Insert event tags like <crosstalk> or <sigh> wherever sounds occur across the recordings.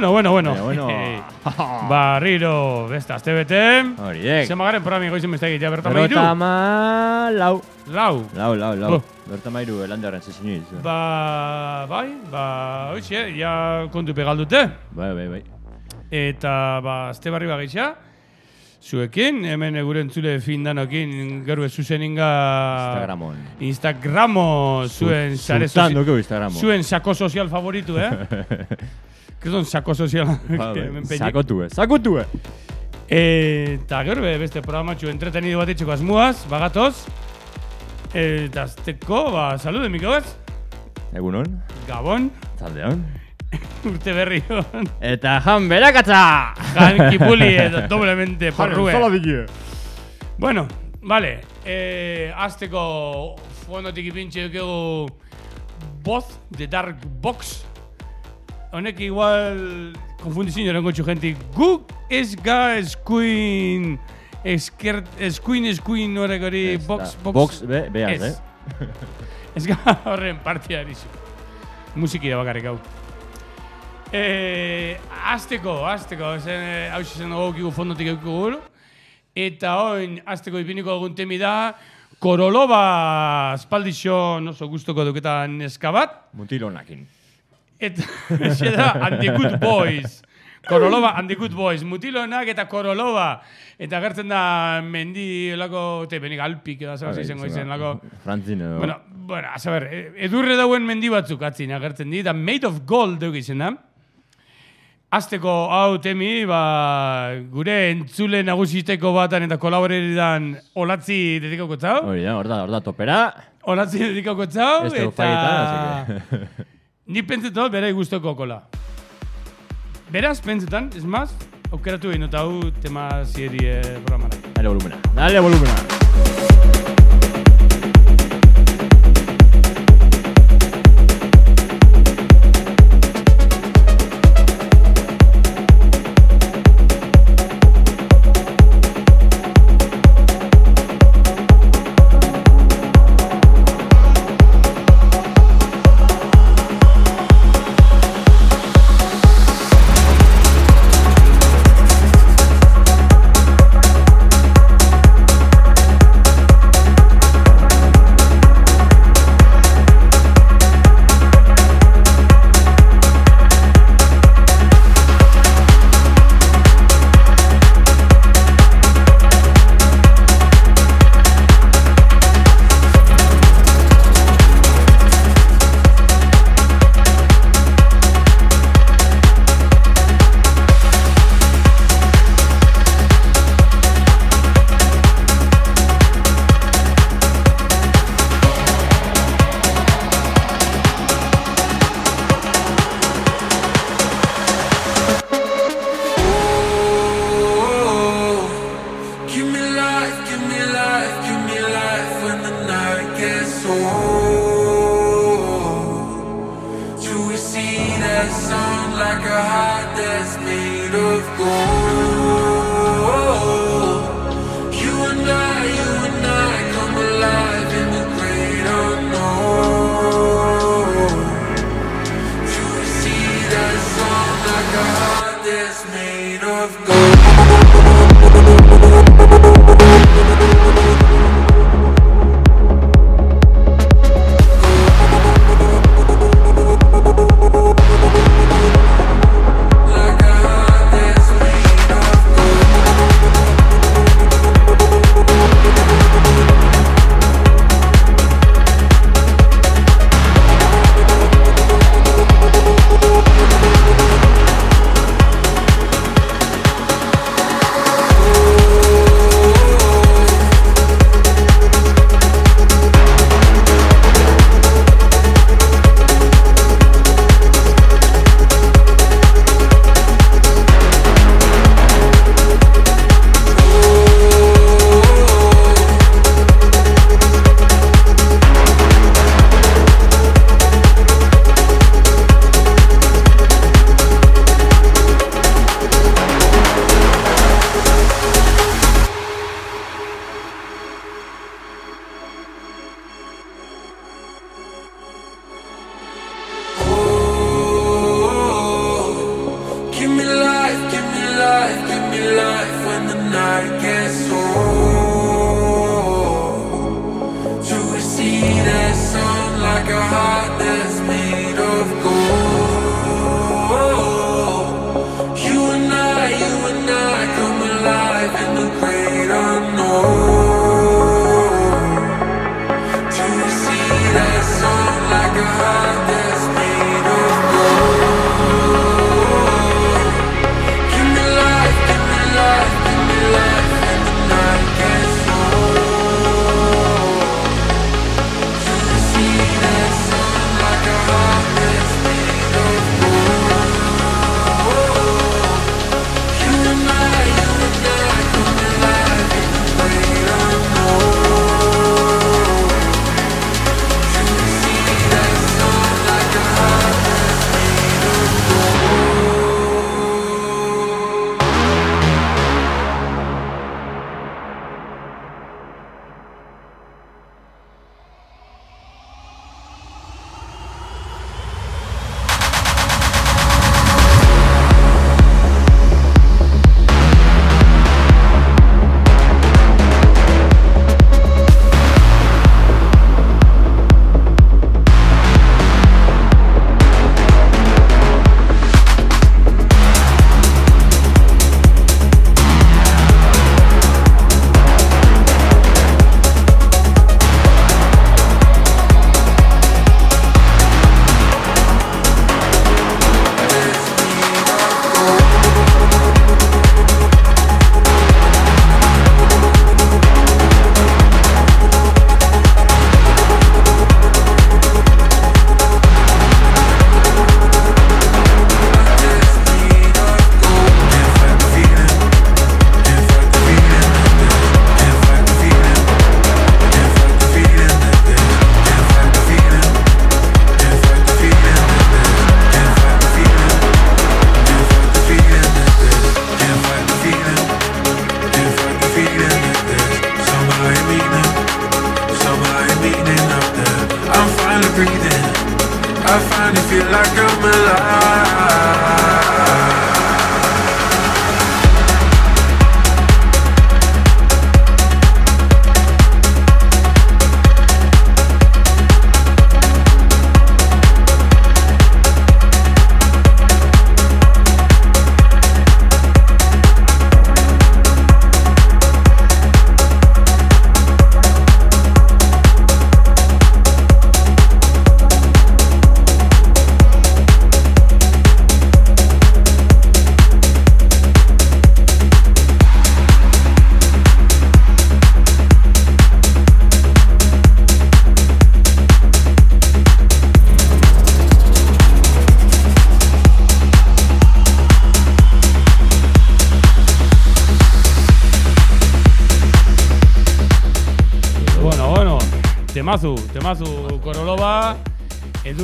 Bueno, bueno, bueno. Bueno. <laughs> Barriro, besta, azte bete. Horiek. Zema garen programi goizin beste egitea, berta mairu. ma... Lau. Lau. Lau, lau, lau. Oh. Berta mairu elandearen zezinu dizu. Ba, bai, ba, hoxe, ja kontu pegaldute. Bai, bai, bai. Eta, ba, azte barri bagitxa. Zuekin, hemen gure entzule fin gero ez zuzeninga... Instagramon. Instagramo zuen Sultan sozi- Instagramo. Zuen sako sozial favoritu, eh? <laughs> Kriston sako sozial. Bai. hemen <laughs> peñek. Sakotue, sakotue. Eta gero be, beste programatxu entretenido bat itxeko asmuaz, bagatoz. Eta azteko, ba, salude, Miko ez? Egunon, Gabon, zaldeon. <laughs> urte berri hon. Eta jan berakatza! Jan Kipuli <laughs> edo doblemente porrue. diki. Bueno, vale. Eh, azteko fondotik ipintxe dukegu Boz, The Dark Box. Honek igual konfundizin jorengo txu gente. Gu ez ga eskuin eskert, eskuin eskuin horrek hori box, box. Box, be, beaz, Ez. eh? <laughs> Ez ga horren partia dizu. Musikira bakarrik hau. Eh, azteko, azteko, zen, eh, hau zen gokigu fondotik eukiko Eta oin, azteko ipiniko egun temi da, Koroloba espaldixo oso gustoko duketan neska bat. Mutilonakin. Eta, <laughs> xe da, and the good boys. Koroloba and the good boys. Mutilonak eta Koroloba. Eta gertzen da mendi lako, te, benik alpik edo zabaz izango izen lako. Frantzin edo. Bueno, bueno, a saber, eh, edurre dauen mendi batzuk atzin agertzen di, da Made of Gold dugu izen da. Azteko hau temi, ba, gure entzule nagusiteko batan eta kolaboreridan olatzi dedikako txau. Hori da, hor da, hor da topera. Olatzi dedikako txau, Ez eta... faietan, así <laughs> Ni pentsetan bere guztoko kola. Beraz, pentsetan, ez maz, aukeratu egin eta hau tema serie programara. Dale volumena, dale volumena.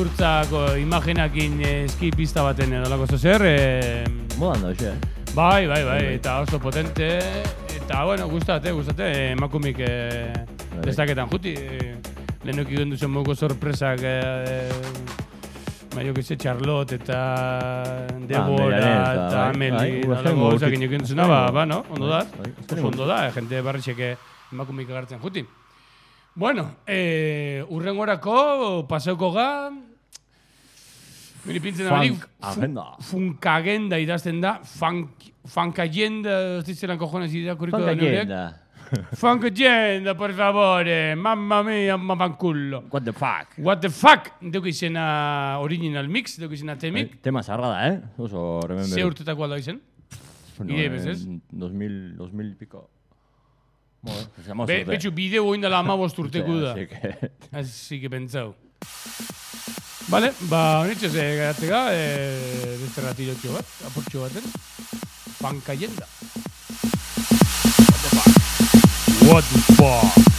Edurtzako imagenakin eski pista baten edolako zozer, e, Modan da, xe. bai, bai, bai, eta oso potente, eta, bueno, gustate, gustate, emakumik e, Bai. destaketan juti, e, lehenok ikon duzen mogo sorpresak, e, ba, jo que se, Charlotte eta Deborah Amelia eta bai, Amelie, bai, lago gauzak aurki- inokin duzuna, ba, ba, no, ondo da, Bai, oso ondo da, jente barretxeke emakumik agertzen juti. Bueno, eh, urrengorako paseuko ga, Miri pintzen da barik, agenda. funkagenda idazten da, funk, funkagenda, ez dizelan cojones irakurriko da neurek. jenda. Funkagenda, por favore, mamma mia, mamma culo. What the fuck? What the fuck? Deuk izena original mix, deuk izena temik. Bai, Tema zarra da, eh? Oso remember. Ze urtetako alda izen? Bueno, ide en bezez? 2000, 2000 y pico. Bueno, Be, betxu, bideo oindala <laughs> amabost urteku da. Así que... Así que pentsau. Vale, ba, honetxe ze garatzega, e, beste ratilotxo bat, aportxo baten. Funkagenda. What the fuck?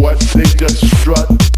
What. They just strut.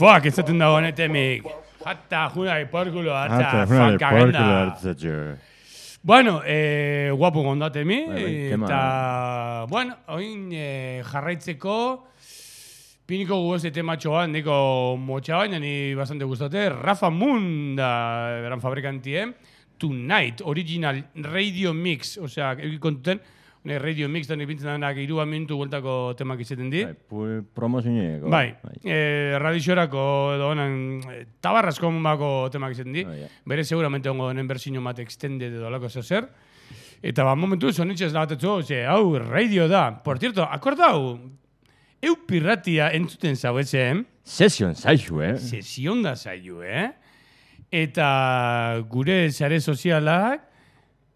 Fuck, ez zaten dagoen etemik. Hatta, juna porkulo hartza. Hatta, juna porkulo hartza. Bueno, eh, guapo gondate mi. Bai, bai, eta, bueno, oin eh, jarraitzeko, piniko guz ete macho bat, niko motxa baina, ni bastante gustate. Rafa Moon da, beran fabrikantien. Eh? Tonight, original radio mix. Osea, egin kontuten, radio mix da ipintzen denak irua minutu bueltako temak izaten di. Bai, pu- promozioineko. Bai, eh, radiorako edo honen eh, tabarrasko bako temak izaten di. Bai, ja. Bere seguramente ongo honen berzino bat extended edo alako zer. Eta ba, momentu sonitxez labatetzu, ze, hau, radio da. Por cierto, akordau, eu pirratia entzuten zauetzen, Session zaizu, eh? sesion da zaio, eh? Eta gure sare sozialak,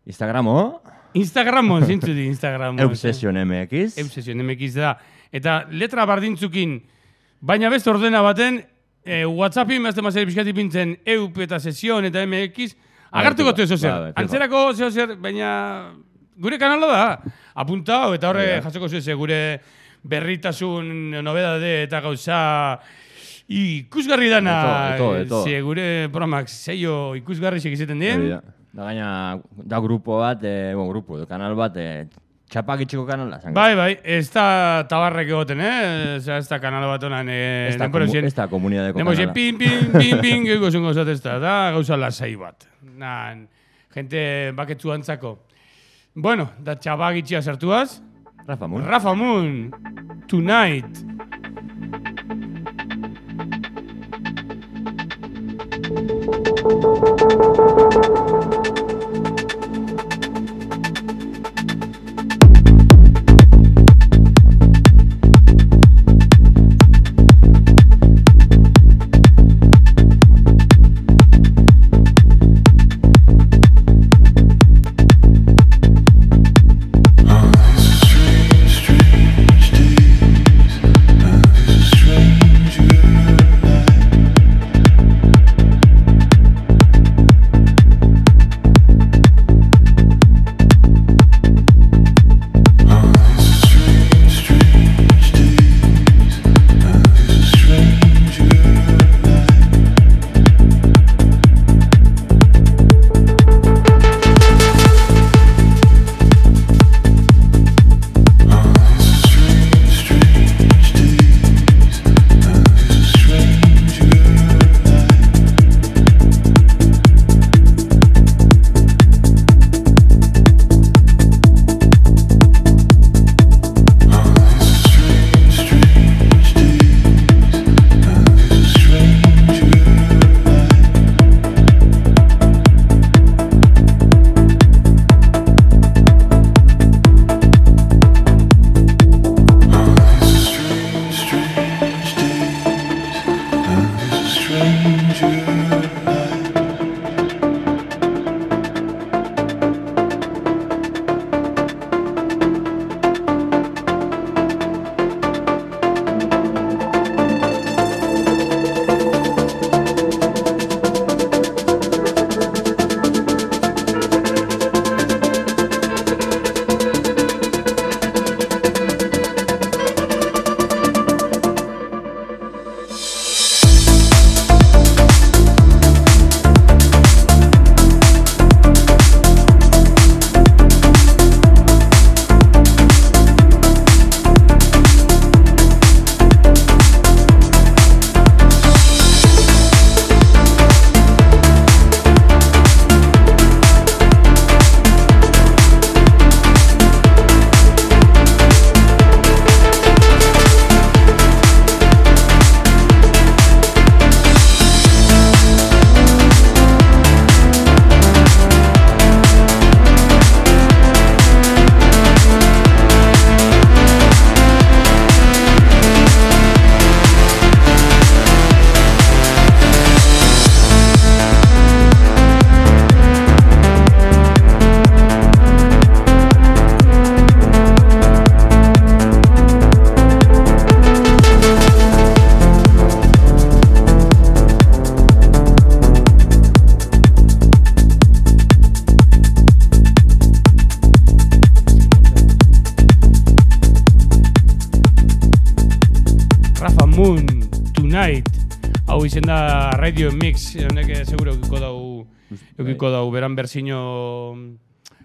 Instagramo, Instagramon zintzu di Instagramon. Eubsession MX. Eubsession MX da. Eta letra bardintzukin, baina beste ordena baten, e, WhatsAppin beste mazari pixkati pintzen EUP eta sesion eta MX, agartuko tu eso zer. Antzerako zeo zer, baina gure kanala da. Apuntao eta horre bai. jasoko zuze gure berritasun, nobedade eta gauza ikusgarri dana. Eto, eto, eto. Ze gure programak zeio ikusgarri egiten dien. Hori da. Gaina, da grupo bat, eh, bueno, grupo, edo kanal bat, eh, txapak itxiko kanala. zango. Bai, bai, ez da tabarrek egoten, eh? Osea, ez da kanal bat honan, eh? Ez da, komu, ez da komunidadeko Nemo kanala. pin, pin, pin, pin, gego zen gozat ez da, da gauza lasai bat. Nan, gente baketzu antzako. Bueno, da txabak itxia sartuaz. Rafa Moon. Rafa Moon, Tonight.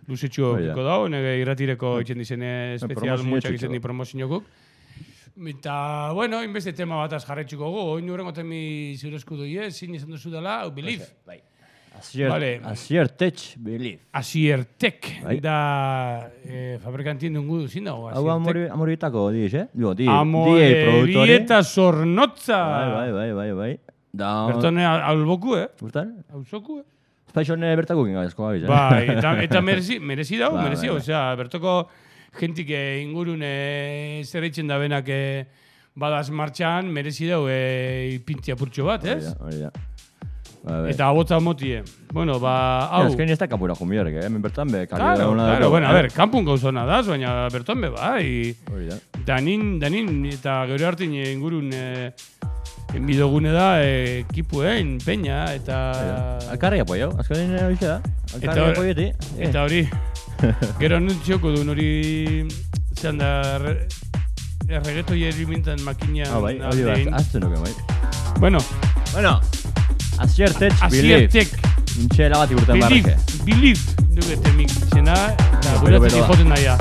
Luzetxu Bai, eukiko dau, honek irratireko itzen dizene espezial promozio motxak txiki izen di bat. promoziokuk. Eta, bueno, inbeste tema bataz jarretxuko gu, oin nurengo temi zure eskudu ie, zin izan duzu dela, hau belief. Bai. Asier, Vale. Asier Tech Belief. Asiertek, Bai. da eh, fabrikantien dungu zin dago, Hau amori, amoritako diz, eh? Digo, di, Amore, DJ produktore. bieta zornotza. Bai, bai, bai, bai, bai. Da, Bertone alboku, eh? Gustan? Hauzoku, eh? Spaixone bertako ginga esko gabiz, eh? Bai, eta, eta merezi, merezi dago, <laughs> Bai, merezi, bai. osea, bertoko jentik eh, ingurun eh, zer eitzen da benak eh, badaz martxan, merezi dago eh, ipintzia purtxo bat, ez? hori da. Bai, bai. Eta abotza motie. Bueno, ba, Hau. Azken ez da kapura jumiarek, eh? Hemen bertan be, kali Claro, dagoena claro, bueno, a eh? ver, kanpun gauzona da, baina berton be bai. Hori da. Danin, danin, eta gero hartin eh, ingurun eh, enbidogune da eh, ekipuen, peña, eta... Alkarri apoiau, azkenin hori da. Eta Alkarri hor- apoieti. Eta hori, <laughs> gero anuntzioko duen hori zean da re, erregeto jeri mintan makina Ah, bai, hori da, azten nuke, bai. Bueno, Bueno, Asier Tech Belief. asiertek, Intxe bat igurten belief, barreke. belief, dugu temik zena, eta Bero, gure da. joten daia.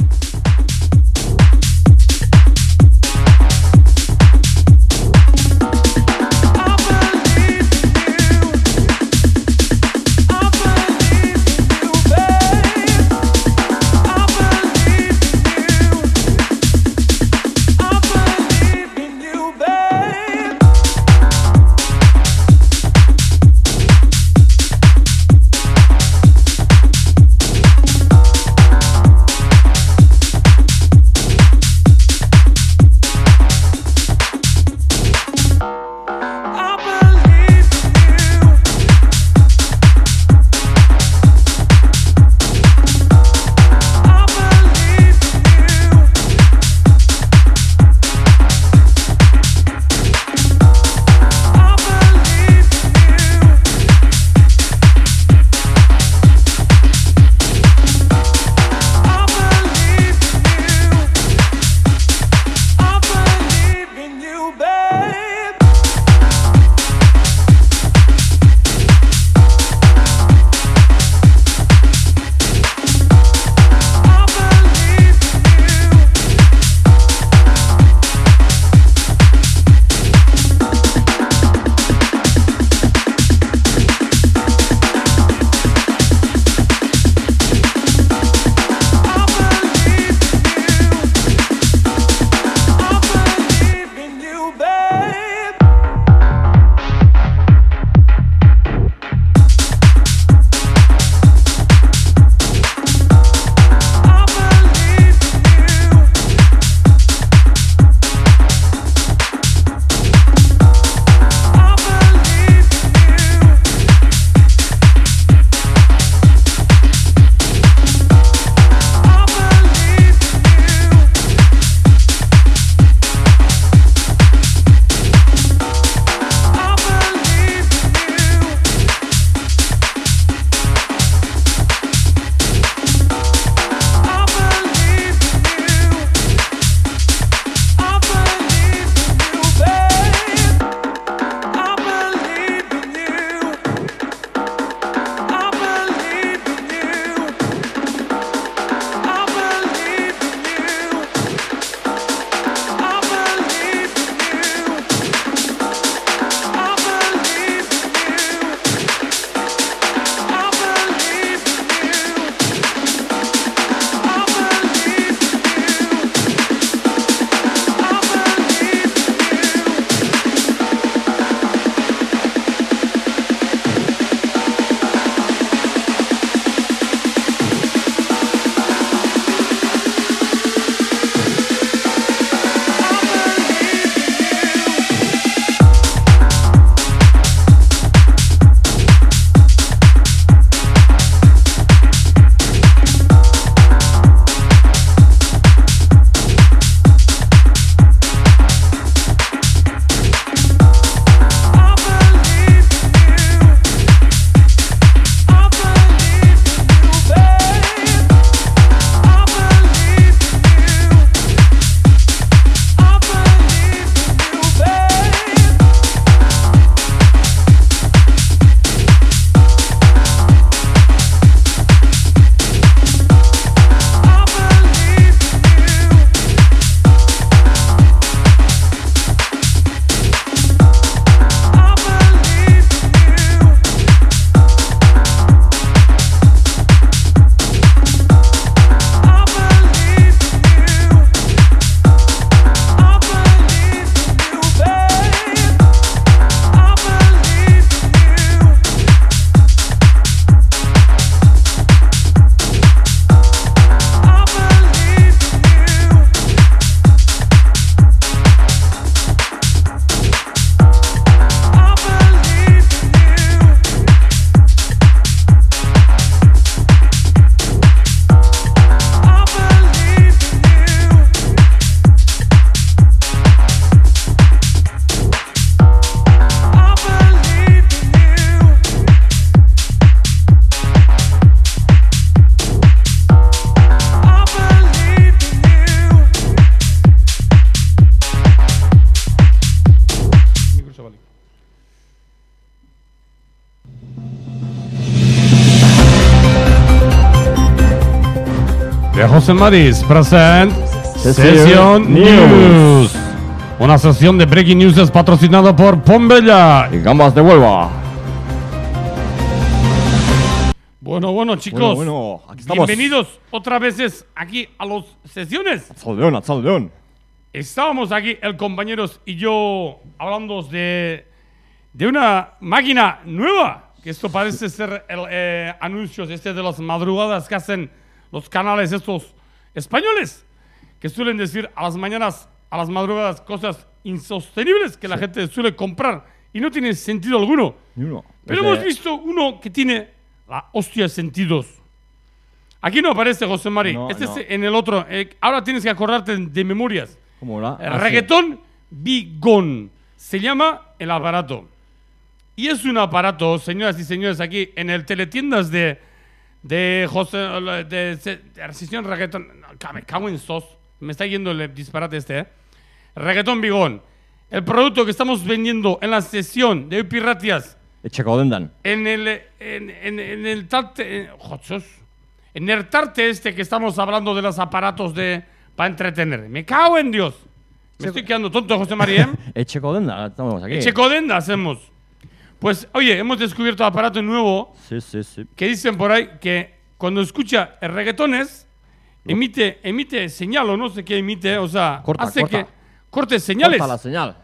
Maris present Sesión Sesión News. Una sesión de Breaking News es patrocinada por Pombella. Y gambas de Huelva. Bueno, bueno, chicos. Bueno, bueno, aquí estamos. Bienvenidos otra vez aquí a las sesiones. Saldeón, Saldeón. Estábamos aquí, el compañeros y yo, hablando de, de una máquina nueva. Que esto parece ser el eh, anuncios este de las madrugadas que hacen los canales estos españoles. Que suelen decir a las mañanas, a las madrugadas, cosas insostenibles que la gente suele comprar y no tiene sentido alguno. Pero hemos visto uno que tiene la hostia de sentidos. Aquí no aparece José Mari. No, este no. es en el otro. Eh, ahora tienes que acordarte de memorias. ¿Cómo la? Ah, sí. reggaetón Bigón. Se llama el aparato. Y es un aparato, señoras y señores, aquí en el teletiendas de, de José. De, de, reggaetón. No, me cago en sos. Me está yendo el disparate este, ¿eh? Reggaetón Bigón. El producto que estamos vendiendo en la sesión de Piratias Echecodendan. en el en, en- en el tarte en, ¡Jochos! en el tarte este que estamos hablando de los aparatos de para entretener. Me cago en Dios. Me estoy quedando tonto, José María. ¿eh? <laughs> Echecodendan, estamos aquí. Hacemos. Pues, oye, hemos descubierto aparato nuevo Sí, sí, sí. que dicen por ahí que cuando escucha reggaetones emite emite señal o no sé qué emite, o sea, Corta, hace corta. que corte señales. Corta la señal.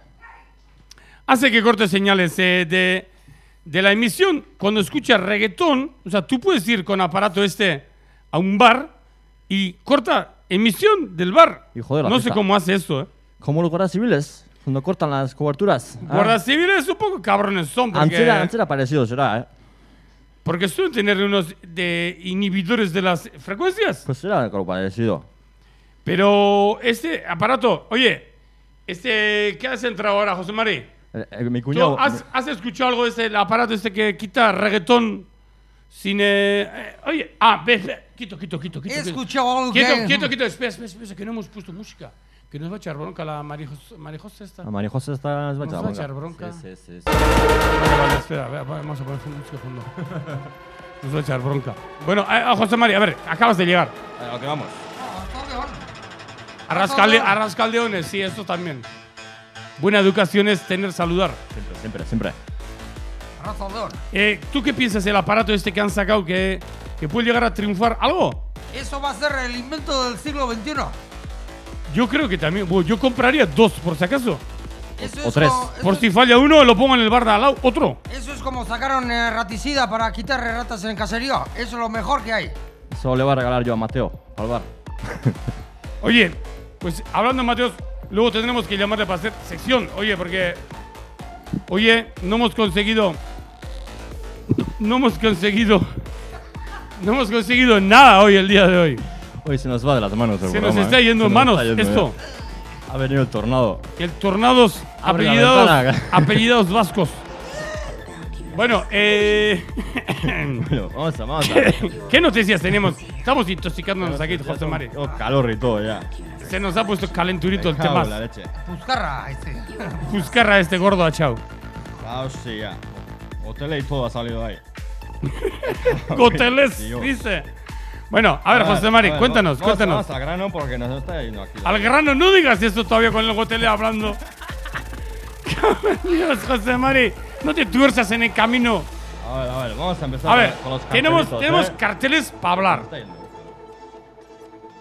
hace que corte señales eh, de, de la emisión. Cuando escuchas reggaetón, o sea, tú puedes ir con aparato este a un bar y corta emisión del bar. Hijo de la no sé cómo hace esto, ¿eh? Como los guardias civiles, cuando cortan las coberturas. Ah. Guardas civiles un poco cabrones son porque, Antes era, antes era parecido, será, ¿eh? porque suelen tener unos de inhibidores de las frecuencias. Pues será algo parecido. Pero este aparato, oye, este, ¿qué has entrado ahora, José María? Eh, eh, mi ¿Tú cuñado. has, has escuchado algo de ese el aparato este que quita reggaetón sin... eh, eh, oye, ah, ve, ve, quito, quito, quito, quito. He quito. escuchado algo Quieto, que... quieto, quieto, espera, espera, espera, que no hemos puesto música. Que nos va a echar bronca la Marijos, Marijosa esta. A María José está Nos va a echar bronca. Sí, sí, sí. sí. Vale, vale, espera, vamos a poner música de fondo. Nos va a echar bronca. Bueno, eh, a José María, a ver, acabas de llegar. A lo que vamos. A Rascalde- a Rascaldeones, sí, esto también. Buena educación es tener saludar. Siempre, siempre, siempre. Eh, ¿Tú qué piensas del aparato este que han sacado que, que puede llegar a triunfar algo? Eso va a ser el invento del siglo XXI. Yo creo que también. bueno, yo compraría dos, por si acaso. Eso O es tres. como- eso Por si falla uno, lo pongo en el bar de al lado. Otro. Eso es como sacaron eh, raticida para quitar ratas en el caserío. Eso es lo mejor que hay. Eso le voy a regalar yo a Mateo, al bar. <laughs> Oye, pues hablando de Mateos, luego tendremos que llamarle para hacer sección. Oye, porque. Oye, no hemos conseguido. No hemos conseguido. <laughs> No hemos conseguido nada hoy, el día de hoy. Hoy se nos va de las manos el Se nos programa, está ¿eh? yendo Se en nos manos está yendo, esto. ¿eh? Ha venido el tornado. El Tornados, Abre la apellidados, ventana. <laughs> apellidados vascos. Bueno, eh. <laughs> Bueno, vamos a, vamos a. ¿Qué noticias tenemos? Estamos intoxicándonos aquí, José Mari. Oh, calor y todo ya. Se nos ha puesto calenturito el Me cago tema. en la leche. Buscarra, este. Buscarra a este gordo achao. Ah, sí, ya. Hotel y todo ha salido ahí. <laughs> Goteles, Dios. dice. Bueno, a ver, José Mari, a ver, cuéntanos, vamos- cuéntanos. Vamos al grano porque nos está yendo aquí. Al grano, no digas esto todavía con el gotele hablando. <laughs> Dios, José Mari, no te tuerzas en el camino. A ver, a ver, vamos a empezar A ver, con los tenemos, cartelitos, tenemos ¿eh? carteles para hablar.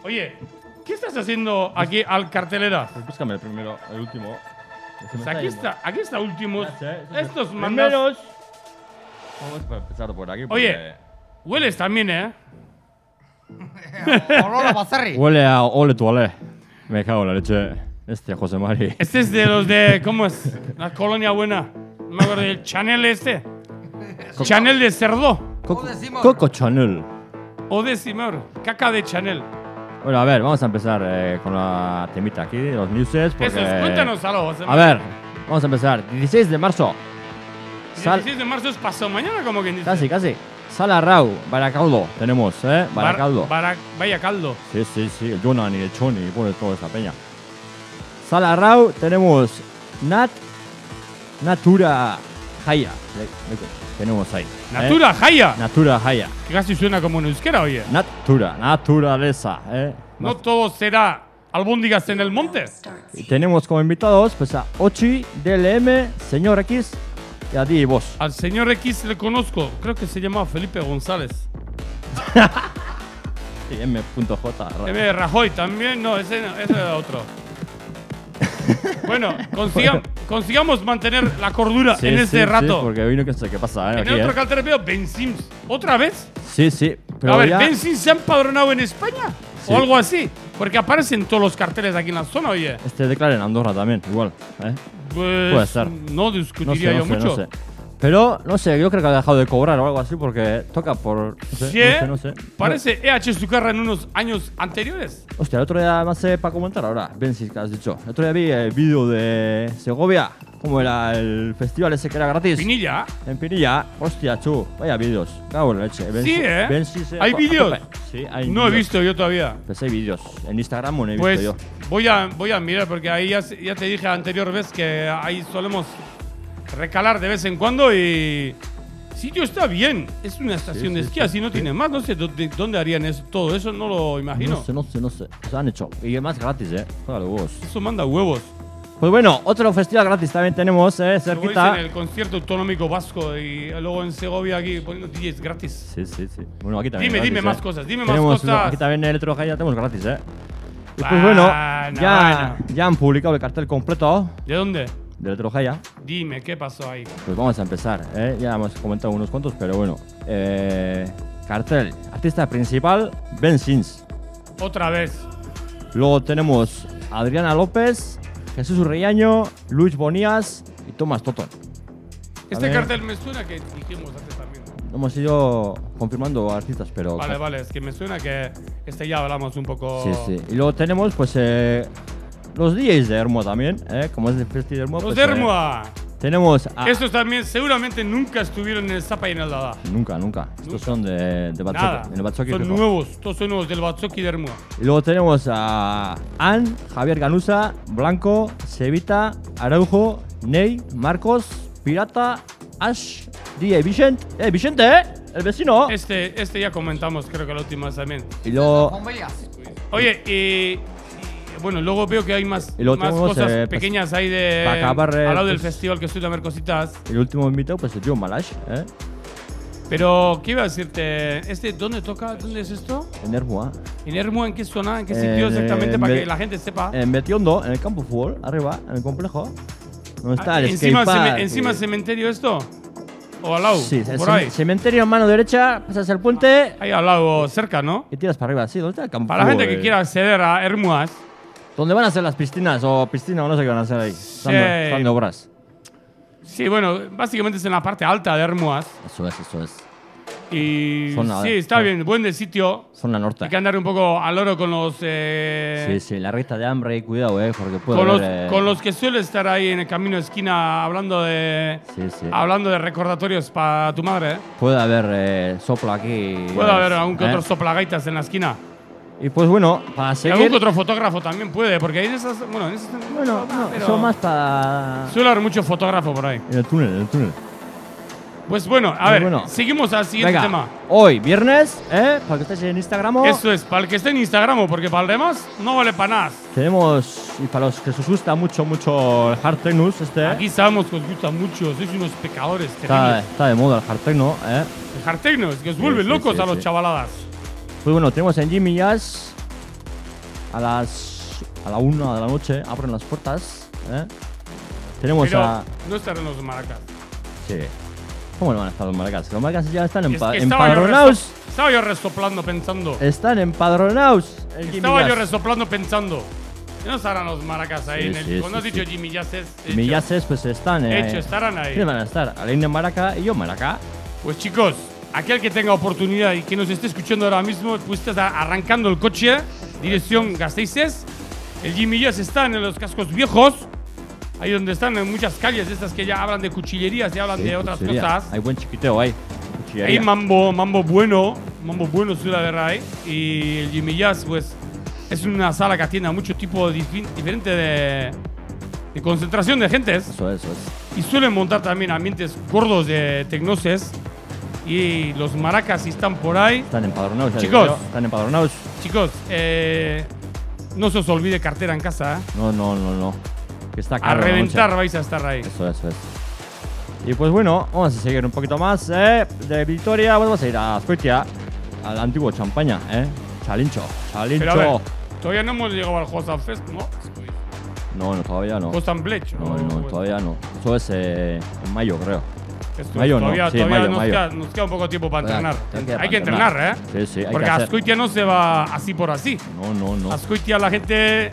Oye, ¿qué estás haciendo aquí al cartelera? Pues búscame el primero, el último. Pues aquí está, aquí está últimos. Estos mandas. primeros. Vamos a empezar por aquí. Oye. Hueles también, ¿eh? <laughs> Olor a Bazarri. Huele a ole tu ole. Me cago en la leche. Este José Mari. <laughs> Este es de los de. ¿Cómo es? La colonia buena. No me acuerdo del Chanel este. Chanel de cerdo. Coco? Coco Chanel. O de Simor. Caca de Chanel. Bueno, a ver, vamos a empezar eh, con la temita aquí, los newses. Porque... Eso es, cuéntanos algo. José A ver, vamos a empezar. 16 de marzo. Sal- 16 de marzo es pasado mañana, como quien dice. Casi, casi. Sala Rau, Baracaldo. Tenemos, ¿eh? Bar- Baracaldo. Bara- vaya caldo. Sí, sí, sí. El Jonan y el Choni, pone toda esa peña. Sala Rau, tenemos Nat. Natura Jaya. Tenemos ahí. ¿eh? Natura, Jaya. Natura Haya. Que casi suena como en euskera, oye. Natura, naturaleza. ¿eh? No todo será albóndigas en el monte. Y tenemos como invitados pues a Ochi, DLM, Señor X y a y vos. Al señor X le conozco. Creo que se llama Felipe González. Y <laughs> M.J. M. Rajoy también. No, ese, no, ese era otro. <laughs> bueno, consiga- consigamos mantener la cordura Sí, en sí, este sí, rato. porque hoy no sé qué pasa ¿eh? en aquí, el otro ¿eh? cartel veo Ben Sims. ¿Otra vez? Sí, sí. Pero a ver, ya- ¿Ben Sims se ha empadronado en España? Sí. O algo así. Porque aparecen todos los carteles aquí en la zona, oye. Este declara en Andorra también, igual. ¿eh? Pues Puede ser. no No discutiría sé, no yo sé, mucho. no sé. Pero, no sé, yo creo que ha dejado de cobrar o algo así porque toca por... No sé, Sí, no sé, no sé. Parece EH Zucarra en unos años anteriores. Hostia, el otro día además eh, para comentar ahora, Ben, si que has dicho. El otro día vi el vídeo de Segovia, cómo era el festival ese que era gratis. Pinilla. En Pinilla, hostia, chu, vaya vídeos. Cago en leche. Ben Sí, Si- ¿eh? Ben Si se- ¿Hay vídeos? Sí, hay No he vídeos. visto yo todavía. Pues hay vídeos. En Instagram no he Pues visto yo. voy a, voy a mirar porque ahí ya, ya te dije anterior vez que ahí solemos recalar de vez en cuando y sitio está bien. Es una estación Sí, de sí, esquí, sí, así no sí. tiene más. No sé dónde, dónde harían eso, todo eso, no lo imagino. No sé, no sé, no sé. Se han hecho. Y además gratis, eh. Claro, huevos. Eso manda huevos. Pues bueno, otro festival gratis también tenemos, eh, cerquita. en el concierto autonómico vasco y luego en Segovia aquí poniendo DJs gratis. Sí, sí, sí. Bueno, aquí también. Dime, gratis, dime eh. más cosas, dime Tenemos, más cosas. Aquí también en Electro ya tenemos gratis, eh. Y pues Bueno, bueno. ya, ya han publicado el cartel completo ¿De dónde? de Electro Jaya. Dime, ¿qué pasó ahí? Pues vamos a empezar, ¿eh? Ya hemos comentado unos cuantos, pero bueno. Eh, cartel, artista principal, Ben Sins. Otra vez. Luego tenemos Adriana López, Jesús Urreaño, Luis Bonías y Tomás Toton. Este ver. cartel me suena que dijimos antes también. Hemos ido confirmando artistas, pero... Vale, vale, es que me suena que este ya hablamos un poco. Sí, sí. Y luego tenemos, pues, eh, los DJs de Hermoa también, ¿eh? Como es el Festi de Hermoa. Los pues, de eh, Hermoa. Tenemos a... Estos también seguramente nunca estuvieron en el Zapa y en el Dada. Nunca, nunca. Estos Nunca. son de, de Batzoki, Nada. en el Batzoki Son nuevos, todos son nuevos del Batzoki de Hermoa. Y luego tenemos a Ann, Javier Ganusa, Blanco, Sevita, Araujo, Ney, Marcos, Pirata, Ash, DJ Vicente. ¡Eh, Vicente, eh! El vecino. Este, este ya comentamos, creo que la última vez también. Y luego. Oye, y, y, bueno, luego veo que hay más, Y luego más tenemos, cosas eh, pues, pequeñas ahí de. para acabar, eh, al lado del pues- festival que estoy ver cositas. el último invitado, pues Joe Malash, ¿eh? Pero, ¿qué iba a decirte? ¿Este dónde toca? ¿Dónde es esto? En Hermoa. ¿En Hermoa? ¿En qué zona? ¿En qué En, sitio exactamente? eh, para que la gente sepa. En Betiondo, en el campo de fútbol, arriba, en el complejo. ¿Dónde está Ah, el encima, ceme- encima eh, cementerio esto. ¿O al lado? Sí, ¿O el por ahí. cementerio en mano derecha, pasas el puente Ahí al lado, cerca, ¿no? y tiras para arriba. Sí, ¿dónde está el campo Para la gente que eh? quiera acceder a Hermoas, ¿Dónde van a ser las piscinas o piscina o no sé qué van a hacer ahí? Están, de- están de obras. sí, bueno, básicamente es en la parte alta de Hermoas. Eso es, eso es. Y Zona sí, está bien, buen de sitio. Zona norte. Hay que andar un poco al oro con los. eh, Sí, sí, la recta de hambre, cuidado, eh, porque puede con, los, haber, eh, con los que suele estar ahí en el camino de esquina hablando de. Sí, sí. Hablando de recordatorios para tu madre, ¿eh? Puede haber eh, soplo aquí. Puede haber algún que ¿eh? otro soplagaitas en la esquina. Y pues bueno, para Y algún seguir. otro fotógrafo también puede, porque hay de esas. Bueno, en esas. Bueno, no, pero son más para. Suele haber mucho fotógrafo por ahí. En el túnel, en el túnel. Pues bueno, a ver, bueno. seguimos al siguiente Venga, tema. hoy, viernes, ¿eh? Para que estéis en Instagram. Eso es, para el que esté en Instagram, porque para el demás no vale para nada. Tenemos, y para los que os gusta mucho, mucho el hard technus, este. Aquí sabemos que os gusta mucho, sois unos pecadores está, está de moda el hard techno, ¿eh? El hardtechno, es que os vuelven sí, locos sí, a los chavaladas. Pues bueno, tenemos en Jimmy Jazz a las. a la una de la noche, abren las puertas, ¿eh? Tenemos Pero a. no estarán los maracas. Sí. ¿Cómo no van a estar los maracas? Los maracas ya están Es empa- que yo empadronados. estaba yo resoplando pensando. Están empadronados. Jimmy Estaba yo resoplando pensando. ¿No estarán los maracas ahí Sí, en el. sí, cuando sí, has dicho sí. Jimmy Jazz es. Jimmy. Jazzes, pues están. eh, Hecho, estarán ahí. ¿Quiénes van a estar? Aline Maraca y yo Maraca. Pues chicos, aquel que tenga oportunidad y que nos esté escuchando ahora mismo, pues está arrancando el coche, dirección Gasteices. El Jimmy Jazz está en los cascos viejos, ahí donde están en muchas calles, estas que ya hablan de cuchillerías y hablan Sí, de otras cuchillería. cosas. Hay buen chiquiteo ahí. Hay mambo, mambo bueno, mambo bueno suele haber ahí. Y el Jimmy Jazz, pues, es una sala que atiende a mucho tipo diferente de, de concentración de gentes. Eso es, eso es. Y suelen montar también ambientes gordos de tecnoses. Y los maracas están por ahí. Están empadronados. ya Chicos. digo yo, Están empadronados. Chicos, eh, no se os olvide cartera en casa. ¿eh? No, no, no, no. Que está A caro la reventar noche. vais a estar ahí. Eso, eso es. Y pues bueno, vamos a seguir un poquito más. ¿eh? De Victoria, vamos a ir a Azcoitia, al antiguo Champaña, ¿eh? Chalincho, Chalincho. Pero a ver, todavía no hemos llegado al Hosan Fest, ¿no? No, no, todavía no. Hosan Blech. No, no, todavía no. Eso es eh, en mayo, creo. Esto, Mayo no, todavía, sí, todavía mayo, nos, mayo. Queda, nos queda un poco de tiempo para entrenar. hay que entrenar. entrenar, ¿eh? Sí, sí, hay Porque que. Azcoitia no se va así por así. No, no, no. Azcoitia la gente,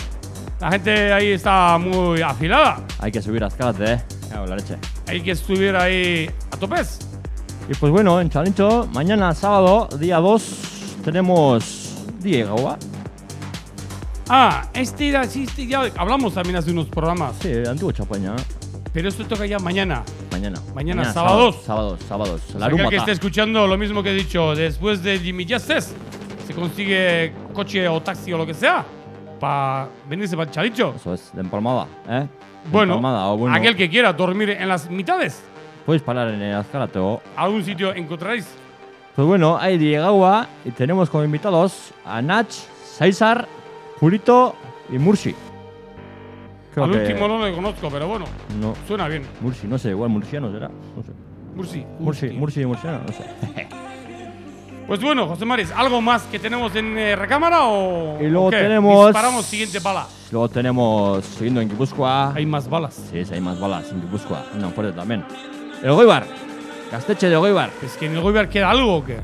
la gente ahí está muy afilada. Hay que subir a escalate, ¿eh? La leche. Hay que subir ahí a topes. Y pues bueno, en Chalincho, mañana sábado, día 2, tenemos Diego, ¿va? Ah, este este ya hablamos también hace unos programas. Sí, antiguo Champaña. Pero esto toca ya mañana. Mañana. Mañana, sábados. Sábados, sábados. La Aquel rumba que esté escuchando lo mismo que he dicho, después de Jimmy Justice, se consigue coche o taxi o lo que sea para venirse para Chalicho. Eso es, de empalmada, ¿eh? De Bueno, empalmada, o bueno, aquel que quiera dormir en las mitades, Puedes parar en el escalate o... algún sitio encontraréis. Pues bueno, hay Diego y tenemos como invitados a Nach, César, Julito y Mursi. Creo Al que- último no lo conozco, pero bueno, No, suena bien. Mursi, no sé, igual murciano será. No sé. Mursi. Mursi. Mursi, murciano, no sé. <laughs> Pues bueno, José Maris, ¿algo más que tenemos en eh, recámara o, Y luego o qué? tenemos- Disparamos siguiente bala. Luego tenemos, siguiendo en Guipúzcoa. Hay más balas. Sí, sí, hay más balas en Guipúzcoa. Una fuerte también. El Goibar. Casteche de Goibar. Es que en el Goibar queda algo o qué?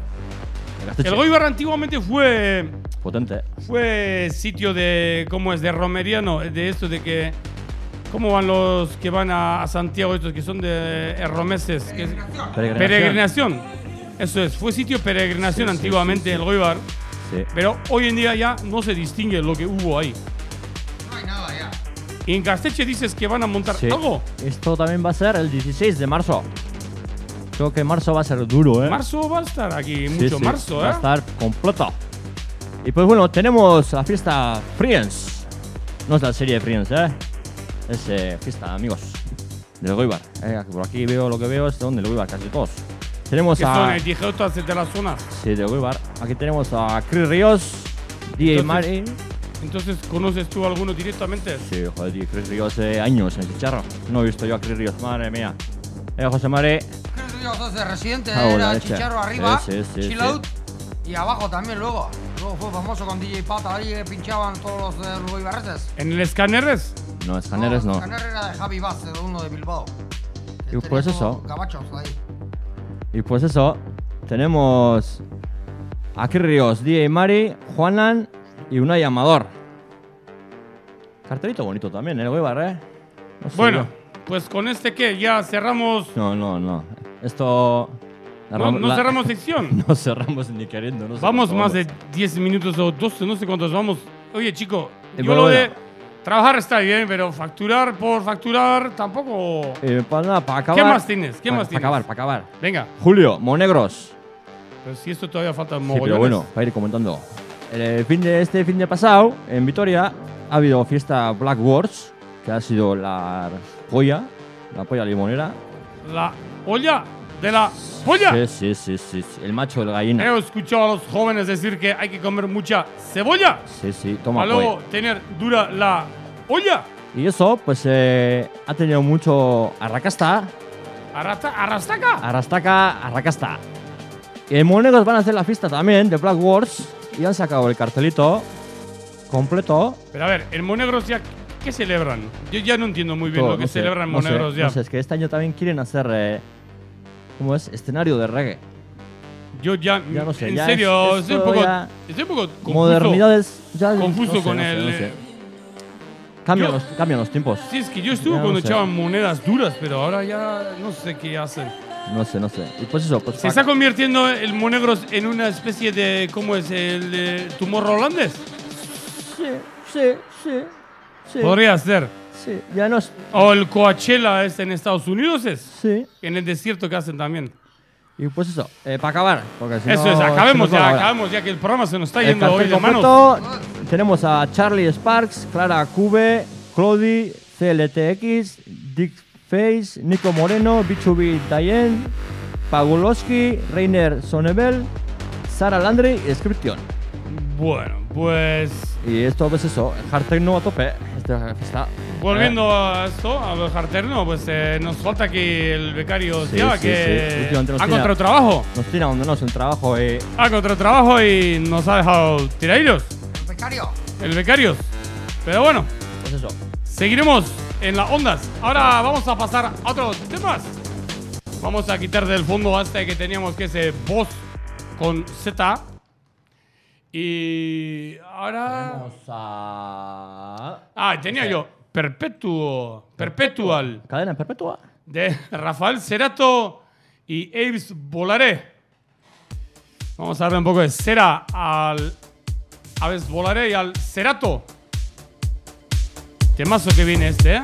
El. El Goibar antiguamente fue Potente. fue sitio de cómo es de romería, no, de esto de que cómo van los que van a, a Santiago estos que son de herromeses, Peregrinación. peregrinación. Eso es, fue sitio peregrinación Sí, sí, antiguamente el Goibar, Sí. pero hoy en día ya no se distingue lo que hubo ahí. No hay nada ya. Y en Casteche dices que van a montar Sí. algo. Esto también va a ser el 16 de marzo. Creo que marzo va a ser duro, ¿eh? Marzo va a estar aquí, Sí, mucho sí, marzo, Va a ¿eh? estar completo. Y pues bueno, tenemos la fiesta Friends. No es la serie Friends, ¿eh? Es eh, fiesta, amigos. Del Goibar. Eh, por aquí veo lo que veo, es donde el Goibar, casi todos. Tenemos son a. dijetas de las zonas. Sí, del Goibar. Aquí tenemos a Chris Ríos, DJ Mari. Entonces, ¿conoces tú a alguno directamente? Sí, joder, Chris Ríos hace años en el chicharro. No he visto yo a Chris Ríos, madre mía. Eh, José que yo dos de residente, Ah, era. Chicharro arriba, Sí, sí, sí, chill out, y abajo también luego. Fue famoso con DJ Pata, ahí pinchaban todos los de los Ibarreses. ¿En el escáneres? No, Escaneres no. Escaner era de Javi de uno de Bilbao. Y pues tenía eso. todo Gabachos ahí. Y pues eso, tenemos a Chris Ríos, DJ Mari, Juanan y Unai Amador. Cartelito bonito también, ¿eh? el Goibar, ¿eh? No sé Bueno, yo. pues con este que ya cerramos. No, no, no. Esto... No, no cerramos sección. <laughs> no cerramos ni queriendo. No Vamos más de 10 minutos o 12, no sé cuántos vamos. Oye, chico, Y yo bueno, lo de bueno. trabajar está bien, pero facturar por facturar tampoco. Eh, para, nada, para acabar... más tienes? ¿Qué Pa- más Para tienes? acabar, para acabar. Venga, Julio, Monegros. pero si esto todavía falta Sí, pero bueno, para ir comentando. El fin de este fin de pasado, en Vitoria, ha habido fiesta Black Wars, que ha sido la polla, la polla limonera. La olla de la polla. Sí, sí, sí, sí, el macho del gallina. He escuchado a los jóvenes decir que hay que comer mucha cebolla Sí, sí, toma para luego tener dura la olla. Y eso, pues, eh, ha tenido mucho arracasta, Arrasta, arrastaca. arrastaca, arracasta. Y en Monegros van a hacer la fiesta también de Black Wars y han sacado el cartelito completo. Pero a ver, en Monegros ya, ¿qué celebran? Yo ya no entiendo muy bien Todo, lo que no sé, celebran en no sé, Monegros ya. No sé, es que este año también quieren hacer, eh, ¿cómo es? Escenario de reggae. Yo ya, Ya no sé, en ya serio, es- estoy un poco, ya- estoy un poco confuso. Modernidades ya confuso no sé, con no sé, el, no eh, sé. Cambian, yo- los, cambian los tiempos. Sí, es que yo estuve cuando sé. echaban monedas duras, pero ahora ya no sé qué hacen. No sé, no sé. Y pues eso, pues ¿Se está convirtiendo el Monegros en una especie de, ¿cómo es? El tumor holandés? Sí, sí, sí. Sí, Podría ser. Sí. Ya no es- O el Coachella es en Estados Unidos, es. Sí. En el desierto que hacen también. Y pues eso, eh, para acabar. Porque si Eso no, es, se acabemos nos va ya, la hora. acabemos ya que el programa se nos está El yendo hoy cartel de manos. completo, tenemos a Charlie Sparks, Clara Cube, Clody, CLTX, Dick Face, Nico Moreno, Bichubi Dayen, Pagulowski, Reiner Sonebel, Sara Landry y Scription. Bueno, pues Y esto pues eso, hard techno a tope. Fiesta. volviendo a esto, a lo jarterno, pues eh, nos falta aquí el becario Sí, sí, sí. que nos ha encontrado trabajo. Nos tira donde no, es un trabajo eh, Ha encontrado trabajo y nos ha dejado tiradillos, Becario. el becario. Pero bueno, pues eso. seguiremos en las ondas. Ahora vamos a pasar a otros temas. Vamos a quitar del fondo este que teníamos que ese voz con Z. Y ahora... Vamos a... Ah, tenía yo Perpetuo, Perpetual Cadena perpetua. de Rafael Cerato y Aves Volaré. Vamos a darle un poco de cera al Aves Volaré y al Cerato. Temazo que viene este, ¿eh?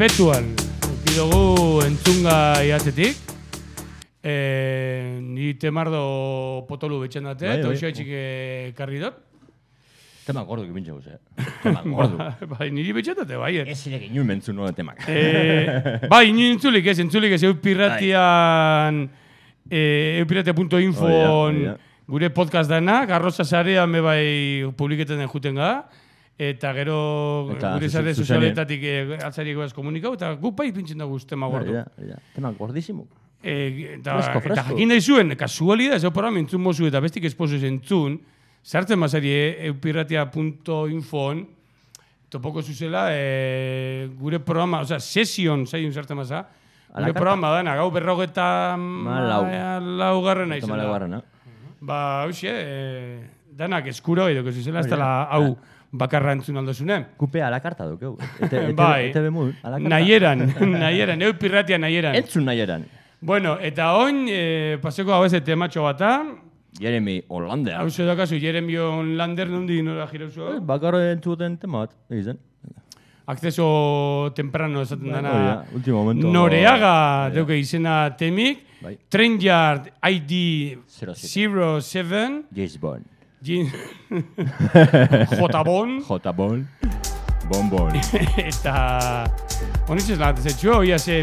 Perpetual Euki dugu entzunga iatzetik e, Ni temardo potolu betxen date Bai, Eta bai. hoxe etxik karri dut Tema gordo que pinche eh. Tema gordo. <laughs> Bai, niri betxen date, bai Ez zirek inun mentzu nuen temak. Eh, bai, inu entzulik ez, entzulik ez, eupirratian, eh, eupiratia.info Hori da, hori da. gure podcast dana, garrosa sarean me bai publiketen den juten ga, eta gero Eta gure zuzenean. sozialetatik eh, atzari goaz komunikau, eta gu bai pintzen dugu tema gordo. Hori da, hori da. Tema gordísimo. Eh, eta, Fresko, eta fresko. jakin nahi zuen, kasualida, ez programa entzun mozu eta bestik esposo entzun, sartzen mazari eh, eupirratia.infon, topoko zuzela, eh, gure programa, osea, sesion zaiun sartzen maza, gure programa dana, gau berrogeta Malau. laugarren Toma izan la da. guarrena. Ba, hauxe, eh, danak eskuro edo, zuzela, ez dela hau bakarra entzun aldozunen. Kupe a la carta dukeu. Ete, <laughs> Bai. Ete carta. Nahieran, <laughs> nahieran, eupirratia nahieran. Entzun nahieran. Bueno, eta oin, eh, paseko hau ez tematxo bata, Jeremy Hollander. hau ze dakazu, Jeremion Lander nondi nora jirauzu, Bakarro entzuten tema bat, egiten. akceso temprano esaten Hori dana, da, último momento. Noreaga Bai, deuke izena temik, Bai. Trainyard ID 07. 07, James Bond. Jin- J-Bon, J. Bond. Bon Bon. eta honitzez lan zetxo, ia ze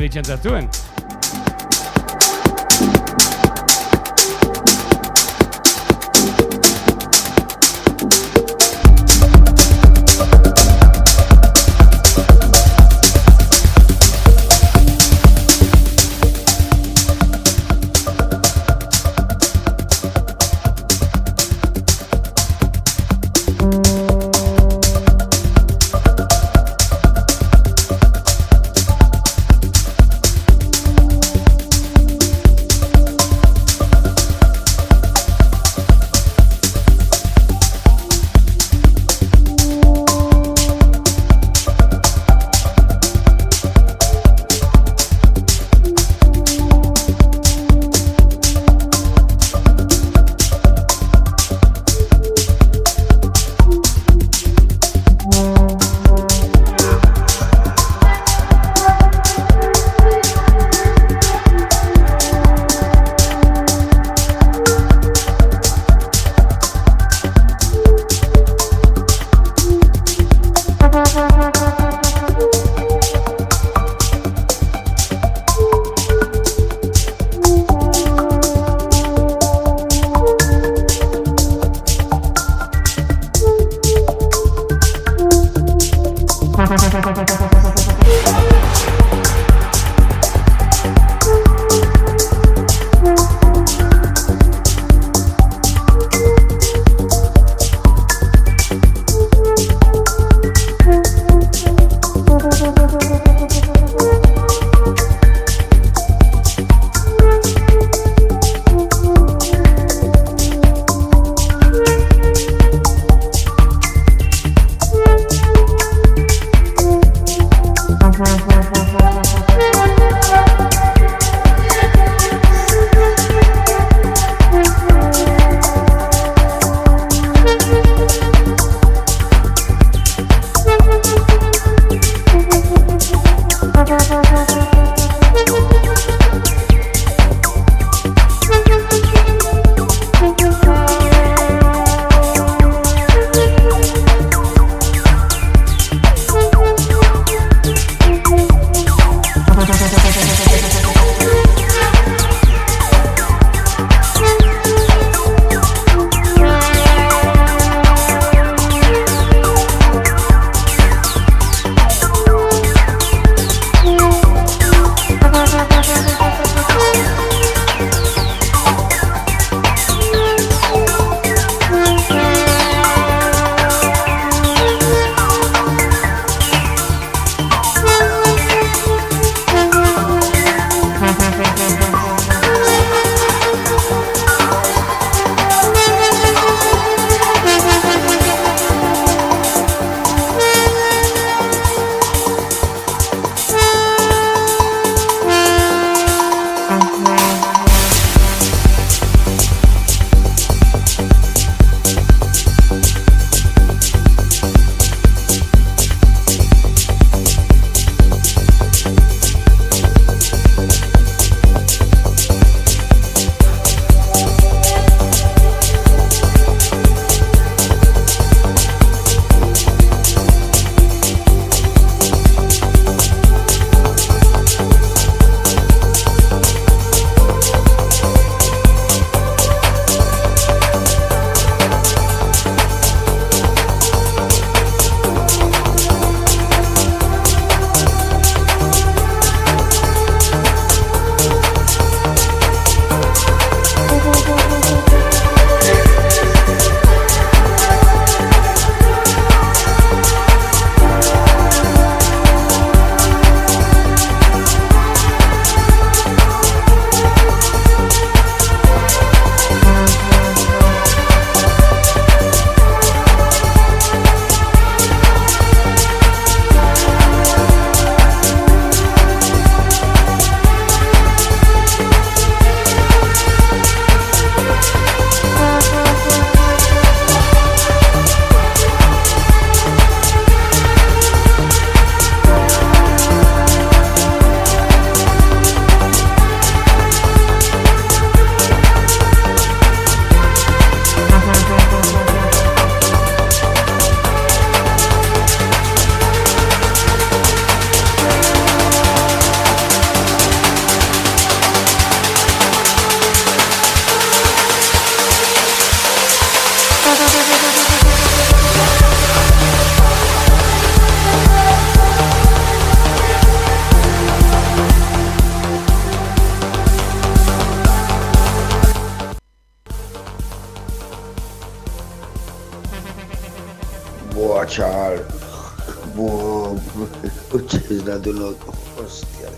bitxantzatuen. Ustedes dando loco. Hostia.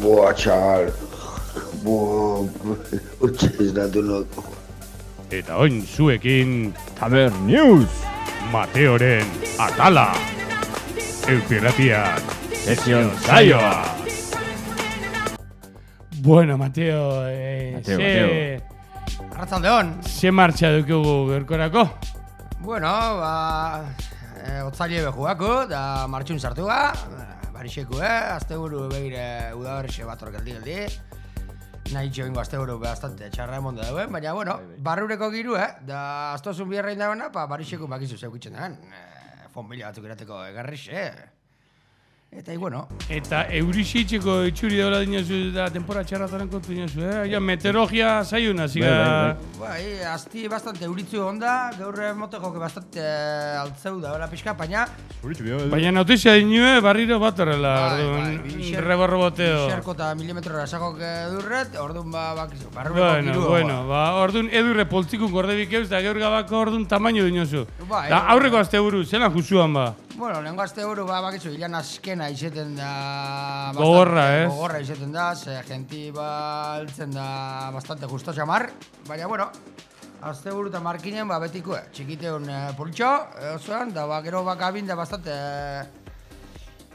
Buah, chaval. Buah, ustedes dando loco. Eta oin zuekin Taber News! Mateoren Atala. Eupiratia. Sesión Saioa. Bueno, Mateo, eh, Mateo, ze, Arratzaldeon. ze martxa dukugu gerkorako? Bueno, ba... E, otzaile behuako, da martxun sartu ga. Barixeku, eh? Azte buru begire udaberrixe bat orkeldi geldi. Nahi txo ingo azte buru bastante txarra emondo dauen, baina, bueno, barrureko giru, eh? Da, aztozun biherra indagona, pa barixeku bakizu zeukitzen den. E, Fonbila batzuk erateko egarrixe. Eta, y bueno, Eta eurisitzeko itxuri daula dinozu da tempora txarrataren kontu dinozu, eh? Ja, meteorologia zaiuna, ziga... Bai, bai, azti bastante euritzu onda, gaur moteko que bastante eh, altzeu da, bela pixka, baina Baina notizia dinue barriro bat horrela, Bai, orduan, bai, reborroboteo. Bixerko eta milimetrora esakok durret, orduan ba, bakizu, barrureko Bueno, giru. bueno, ba, orduan edurre poltzikun gordebik eus, da gaur gabako orduan tamaino dinozu. Bai, da bai, aurreko bai. azte buru, zelan jusuan ba. Bueno, lehenko azte buru, ba, bakizu, hilan azkena izeten da... Gogorra, ez? Gogorra izeten da, ze genti ba, altzen da bastante justo xamar, baina, bueno, azte buru eta markinen, ba, betiko, eh, txikiteun eh, politxo, eh, osoan, da, ba, gero bakabin da bastante... Eh,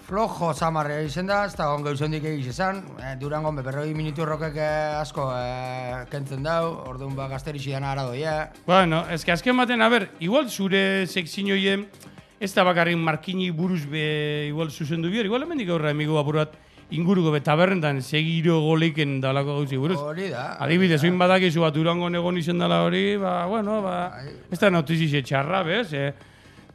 flojo zamarre izen da, ez da ongo izondik egiz esan, e, Durango berroi minutu rokek eh, asko eh, kentzen dau, orduan ba gazterixi dana ara doia. Bueno, ez que azken baten, a ber, igual zure sekzinoien, ez da bakarrik markini buruz be igual zuzendu bier, igual hemendik aurra emigo apur bat inguruko be segiro goleiken dalako gauzi buruz. Hori da. Adibidez, oin badakizu bat Durango egon izen dela hori, ba, bueno, ba, Bai. ez da notizize txarra, bez, eh?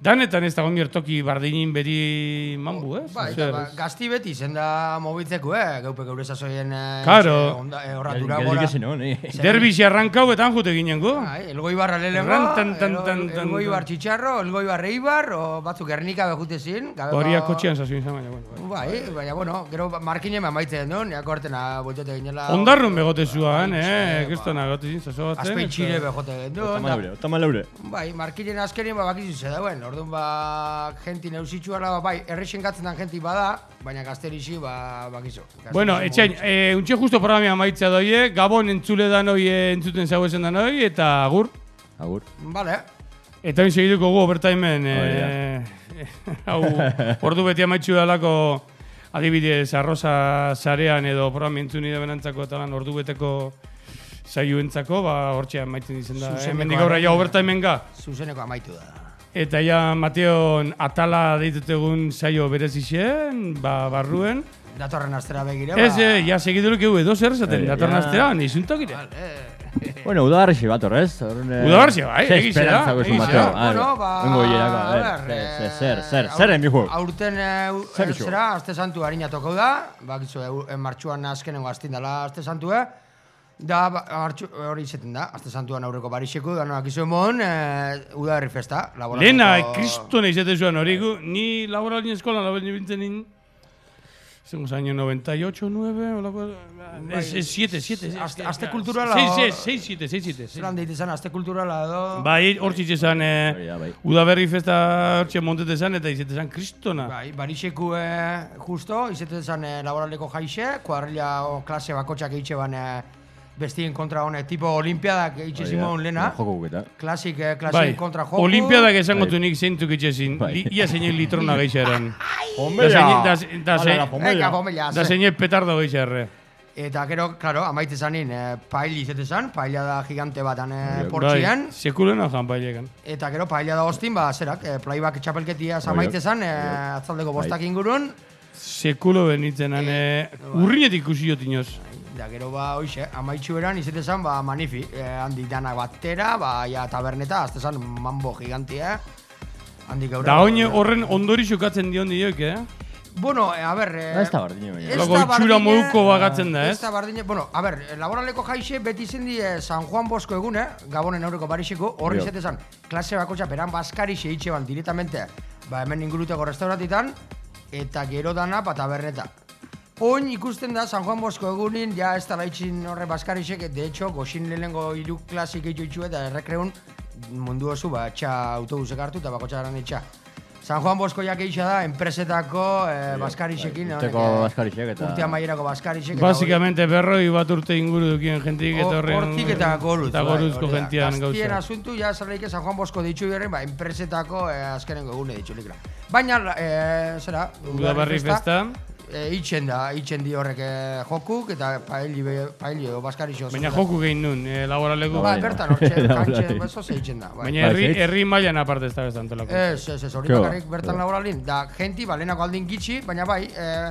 Danetan ez dago toki bardinin beri manbu, ez? Bai, ba, gazti beti izen da mobitzeko, eh? Gaupe gaur ezazoien... Eh, Claro. itxe, onda- eh, Horra Durangora. Geldik ezin, eh? Derbixi arrankau eta jute ginen gu. Bai, elgoi barra tan, elgoi tan. bar txitxarro, elgoi bar eibar, o batzuk ernika behute zin. Horiak kotxean zazuen izan, baina, bueno. bai. Bai, baina, bueno, gero markinen amaitzen du, neako artena boitote ginela... Ondarrun begote zuan, Bai, eh? ba. Kristona gote zin, zazo batzen. Azpein eta- txire bejote gendu. Otama leure, otama leure. Bai, markinen azkenin ba bakizu ze dauen. Orduan ba genti neusitxuala ba, bai, errexen gatzen dan genti bada, baina gazterixi ba. Gazterixi Bueno, etxain, eh, untxe justo programia maitza doie, Gabon entzule dan hoi eh, entzuten zau esan dan hoi, eta agur. Agur. Vale. Eta hain segituko gu overtimen, eh, <laughs> hau, ordu beti amaitxu dalako adibidez arroza zarean edo programa entzuni da benantzako eta lan ordu beteko zaiuentzako, ba, hortxe amaitzen izen da. Eh? Zuzeneko Mendik aurra ja arraina. overtimen ga. Zuzeneko amaitu da. Eta ja Mateon atala deitutegun saio berezixen, ba, barruen. Datorren astera begire, Ez, eh, ja segiduruk egu edo zer esaten, Eh, datorren ja. astera, nizuntok ire. Vale. Bueno, udagarrixi bat horrez. Udabarxe, bai, Ze egixe da, esperantza gozu, egixe Mateo. da. Bueno, ba... Vengo hilerako, a a ver. ver, Zer, eh, zer, zer, zer en mi juego. Aurten eh, Zer eh, zera, aste santu harina tokau da, bakizu, en martxuan azkenengo astin dela aste santu, eh? Da, ba, martxu, hori izaten da, aste santuan aurreko barixeku, da noak izo emon, eh, udaberri festa. laboratoriko- Lehena, kristona izate zuen hori gu, ni laboralin eskolan laboralin bintzen nin, Estamos año 98, 9, olako... Es, es 7, 7. Aste- aste kulturala 6, hor- 6, 7, 6, 7. Zelan deite zan, aste kulturala edo... Bai, hor da, eh, bai. udaberri festa hortxe montetezan eta izetezan kristona. Bai, barixeku eh, justo, izaten zan eh, laboraleko jaixe, kuadrilla o klase bakotxak eitxe ban eh, bestien kontra hone, tipo olimpiadak da, simon lehena. Joko guketa. Klasik, eh, klasik Bai, kontra joko. olimpiadak esango Bai. du nik zeintzuk itxezin, Bai. ia zeinen litrona <laughs> geixaren. Pomella! zein- da zein- zein- zeinen petardo geixarre. Eta gero, claro, amaite zanin, eh, paili izate zan, paila da gigante batan eh, Bai, portxian. Bai, sekulena jan bailekan. Eta gero, paila da hostin, ba, zerak, eh, playback txapelketia Bai, amaite zan, eh, bai. atzaldeko bostak ingurun. Sekulo benitzen, eh, urrinetik ikusi jotinoz. Da gero, ba, hoxe, amaitxu eran izate zan, ba, manifi. Eh, handi danak batera, ba, ja, taberneta, azte zan, mambo gigantia. Handik gaur. Da oin horren ondori xokatzen dion dioik, eh? Bueno, eh, a ber... Eh, Da ez da bardine baina. ez da itxura bardine- moduko bagatzen da, Ez ez? da bardine, bueno, a ber, laboraleko jaixe beti zendi eh, San Juan Bosko egune, Gabonen aurreko barixeko, horri izate zan, klase bakotxa beran baskari seitxe ban directamente, ba hemen inguruteko restauratitan, eta gero dana pa taberneta. Oin ikusten da San Juan Bosko egunin, ja ez da laitxin horre baskarisek, de hecho, goxin lehenengo hiru klasik eitu eta errekreun mundu oso ba, txa autobusek hartu eta bako txaran itxa. San Juan Bosko jak eixa da, enpresetako eh, baskarisekin. urteko honek, baskarisek eta- Urte amaierako baskarisek. eta Basikamente berroi bat urte inguru dukien jentik eta Ho- horren... Hortik eta goruz. Eta bai, goruzko da. gentian Gaztien gauza. asuntu, ja zarreik San Juan Bosko ditxu berren, ba, enpresetako eh, azkenengo egune ditxu likra. Baina, eh, zera, Udaberri festa. Eh, itxen da, itxen di horrek eh, jokuk eta paeli, be- paeli edo baskarixo. Baina joku gehin nun, eh, laboraleko. Ba, Bai, bertan hortxe, <laughs> kantxe, bezo ze itxen da. Bai. Baina Bai, herri, herri mailan aparte ez da bestantolako. Ez, ez, ez, hori ba, bakarrik bertan ba. laboralin. Da, genti, ba, lehenako aldin gitxi, baina bai, eh,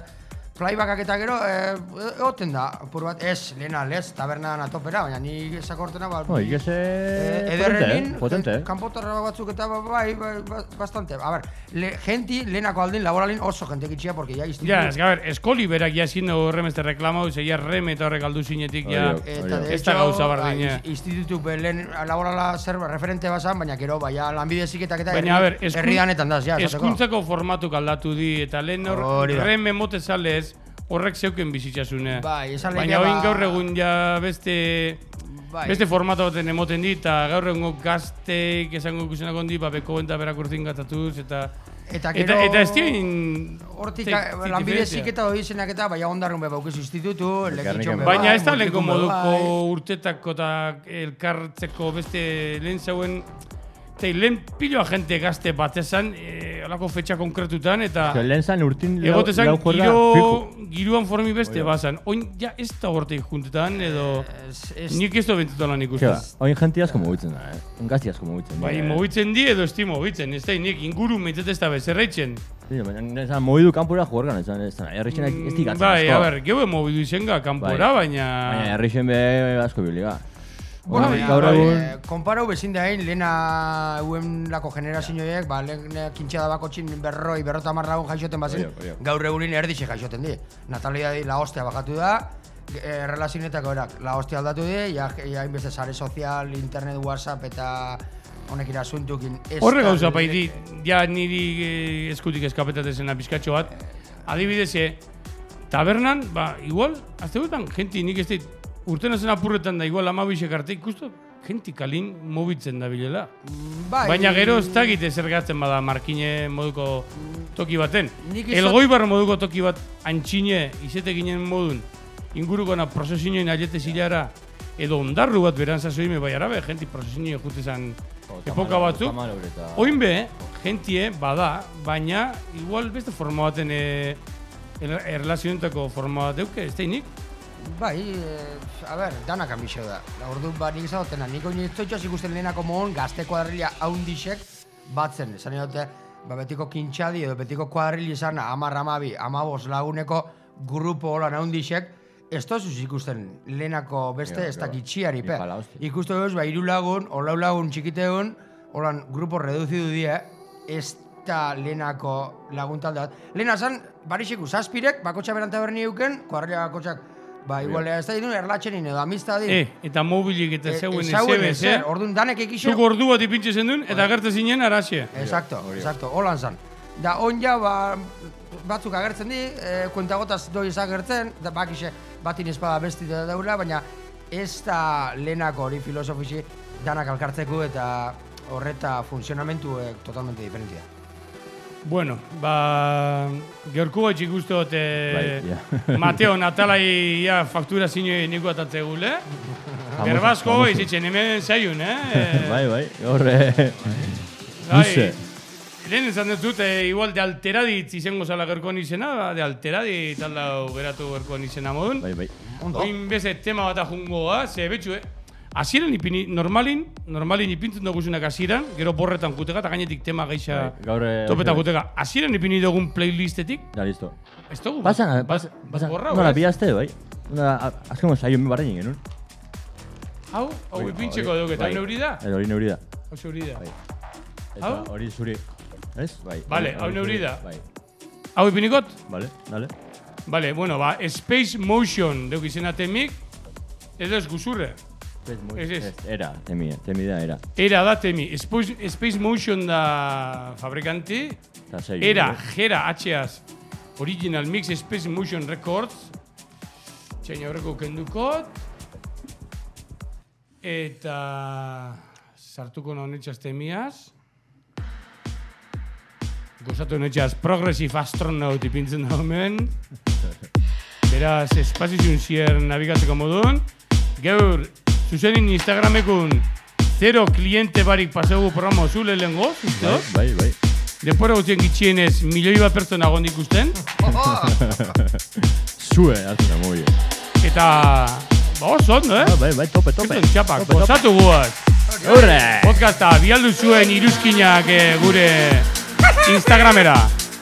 playbackak eta gero, eh, egoten da, apur bat, ez, lehena, lez, tabernan atopera, baina ni sakortena, ba, Oh, ikese... Eh, ederrenin, eh? potente, eh? kanpotarra batzuk eta ba- bai, bai, ba- bastante. A ber, le, genti, lehenako aldin, laboralin oso jente gitxia, porque ya institutu... Ja, ez ver, eskoli berak ja zindo horremeste reklamau, ze ja rem eta horrek aldu zinetik, ja... Eta Ez da gauza ba, bardina. ins- institutu be, lehen laborala zer referente basan, baina gero, bai, eta Baina, a ber, herri- eskun- herri danetan daz, ja, esateko. eskuntzako formatuk aldatu di, eta lehen hor, Hori horrek zeuken bizitzasune. Bai, esan Baina oin ba- gaur egun ja beste... Bai. Beste formato baten emoten dit, eta gaur egun gazteik esango ikusenak ondi, ba, beko benta berak urtin gatatuz, eta... Eta Eta, gero... eta ez dien... Hortik, te- te- lanbide diferentzia. ziketa hori izenak eta, baina ondarrun be baukizu institutu, lekitxon be Baina bai, ez da be moduko bai. urtetako eta elkartzeko beste lehen zauen Tei, lehen piloa jente gazte bat esan, e, olako fetxa konkretutan, eta Ze, Lehen zan urtin lau, lau giro, fijo. giroan formi beste Oida. bazan. Oin, ja, ez da horteik juntetan, edo... Ez- ez- Nik ez da bentutan lan ikusten. ba, oin jenti asko mugitzen da, eh? Gazti asko mugitzen. Bai, eh? mobitzen di edo esti mobitzen, ez da, nik inguru meitzet ez da bezerreitzen. Sí, baina mogidu kanpora juergan, esan, esan, errixenak ez digatzen. Bai, asko. a ber, geue mobidu izenga kanpora, Bai. baina... Baina errixen be asko biliga. Bueno, gaur egun- eh, konparau bezin da hain, lehena euen lako generazioek, ba, lehen kintxada bako txin berroi, berrota marragun jaixoten oio. gaur egunin erdixe jaixoten di. Natalia di, la hostia bajatu da, eh, relazionetako erak, la hostia aldatu di, ja, ja hainbeste sare sozial, internet, whatsapp eta honekin asuntukin. ez Horre da- gauza paidi, ja niri eh, eskutik eskapetatezena pizkatxo bat. Adibidez, eh, tabernan, ba, igual, azte guetan, genti nik ez dit, urten zen apurretan da, igual amabixek arte ikustu, genti kalin mobitzen da bilela. Bai, Baina gero ez dakit zergatzen bada markine moduko toki baten. Nik izan- Elgoibar moduko toki bat antxine, izete ginen modun, ingurukona prozesinioen aiete zilara, edo ondarru bat beran zazoime bai arabe, genti prozesinio jute zan epoka batzuk. Oin be, gentie bada, baina igual beste forma baten e, erlazionetako forma bat deuke, ez dainik? Bai, eh, a ber, danak ambixo da. Ordu ba nik izatotena, nik oin ez ikusten lehenako mohon gazte kuadrilla haundixek batzen. Esan dute, ba betiko kintxadi edo betiko kuadrilla izan amar amabi, amabos laguneko grupo holan haundixek, ez tozuz ikusten lehenako beste ez dakitxiari, pe. Ipala, hostia. Ikustu duz, ba, iru lagun, o lau lagun txikiteun, holan grupo reduzidu die, ez da lehenako lagun talde bat. Lehena zan, barixeku, zazpirek, bakotxa beranta berni euken, kuadrilla bakotxak, ba, igual ez da ditun erlatxenin edo amistadi. E, eta mobilik eta E- zeuen ezauen ezebez, eh? Orduan danek ekixo. Zuk ordu bat ipintxe zen duen, eta gertu zinen araxe. Exacto, exacto, holan zan. Da, on ja, ba, batzuk agertzen di, e, kuentagotaz doi ez agertzen, da bakixe batin espada besti da daula, baina ez da lehenako hori filosofisi danak alkartzeko eta horreta funtzionamentu eh, totalmente diferentia. Bueno, ba, georku bat ikustu dut, eh, Bai, ja. <laughs> Mateo Natalai ja, faktura zinoi niko atatze gule. Gerbasko famoso. izitzen hemen zaiun, eh? <laughs> Bai, bai, horre... Luze. Lehen esan dut dut, eh, igual de alteradit izango zala gerkoan izena, ba, de alteradit aldau geratu gerkoan izena modun. Bai, bai. Ondo. Oin beze tema bat ajungoa, ze betxu, eh? Hasieran ipini, normalin, normalin ipintzen duguzunak hasieran, gero borretan jutega, eta gainetik tema gaixa Bai, gaur, eh, topeta bai. jutega. Hasieran ipini dugun playlistetik, Ja, listo. ez dugu. Pasan, bat- pasan, pasan. borrau, Nola, ez? bi aste, bai. Una, azkengo saio mi barrein genuen. Hau, hau ipintzeko hori- dugu, eta bai. neuri da? Edo hori neuri da. Hau zeuri da. Bai. Eta Hau? hori zuri. Ez? Bai. Vale, hau neuri zuri. da. Bai. Hau ipinikot? Vale, dale. Vale, bueno, ba, Space Motion deuk izena temik, edo ez guzurre. Ez, ez. Era, temi, temi da, era. Era da temi, Space, Space Motion da sei. era, jera, atxeaz, Original Mix Space Motion Records. Txain aurreko kendukot. Eta sartuko honetxazte miaz. Gozatu honetxaz Progressive Astronaut ipintzen da hemen. <laughs> Beraz, espazizun zier nabigatzeko modun. Gaur, zuzenin Instagramekun zero kliente barik pasegu programa zule uste? Bai, bai, bai. Denpora guztien gitxienez milioi bat pertsona gondik ikusten. <laughs> Zue, muy bien. Eta, ba, oso ondo, eh? Ah, bai, bai, tope, tope. Kriston txapak, gozatu guaz. Hurre! Podcasta, bialdu zuen iruzkinak eh, gure Instagramera. <laughs>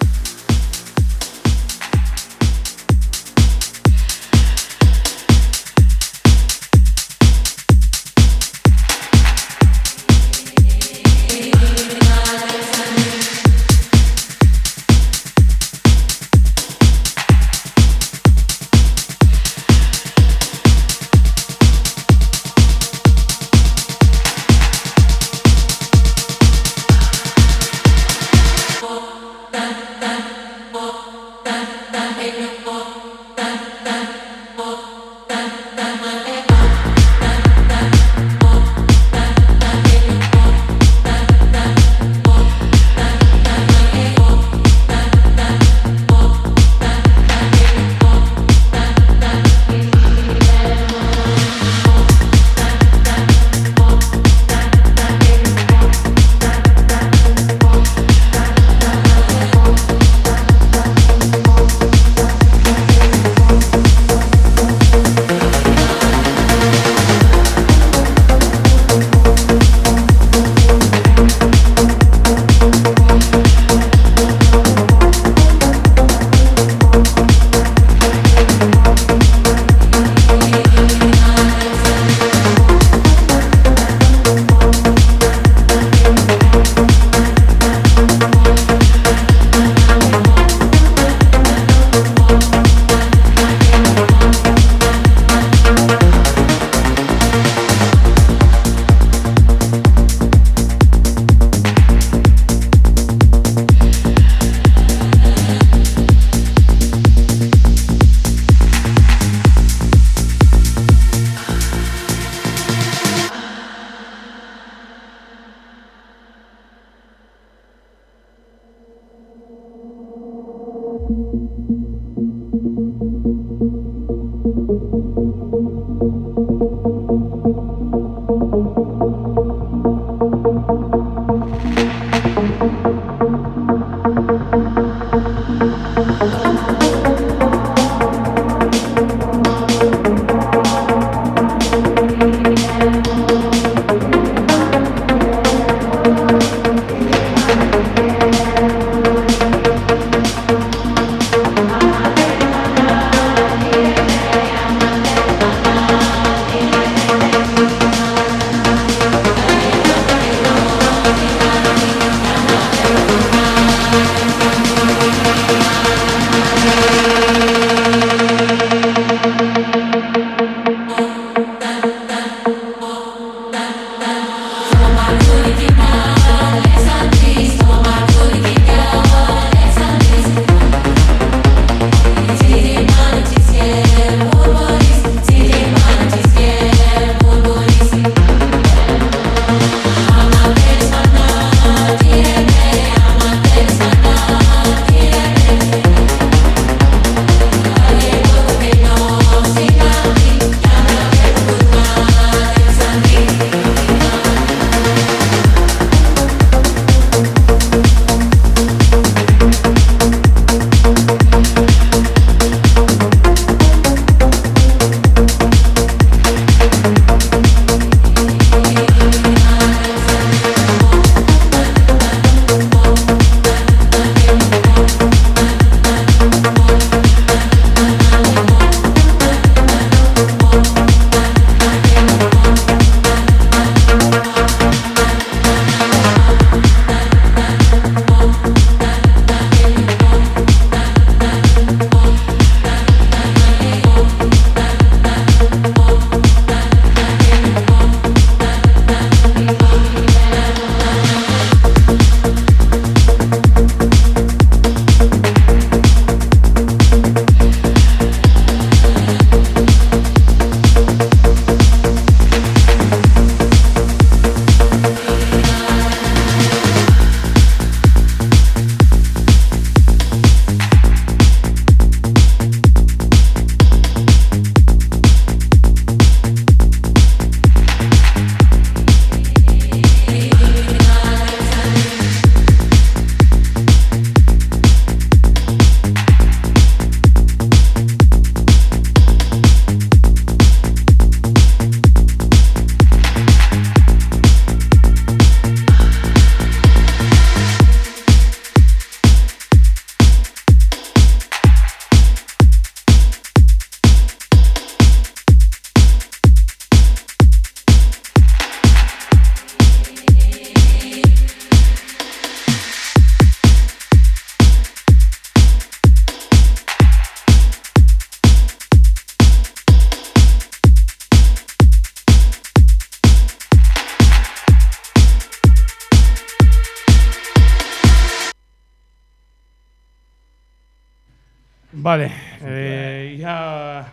Vale, eh, ja...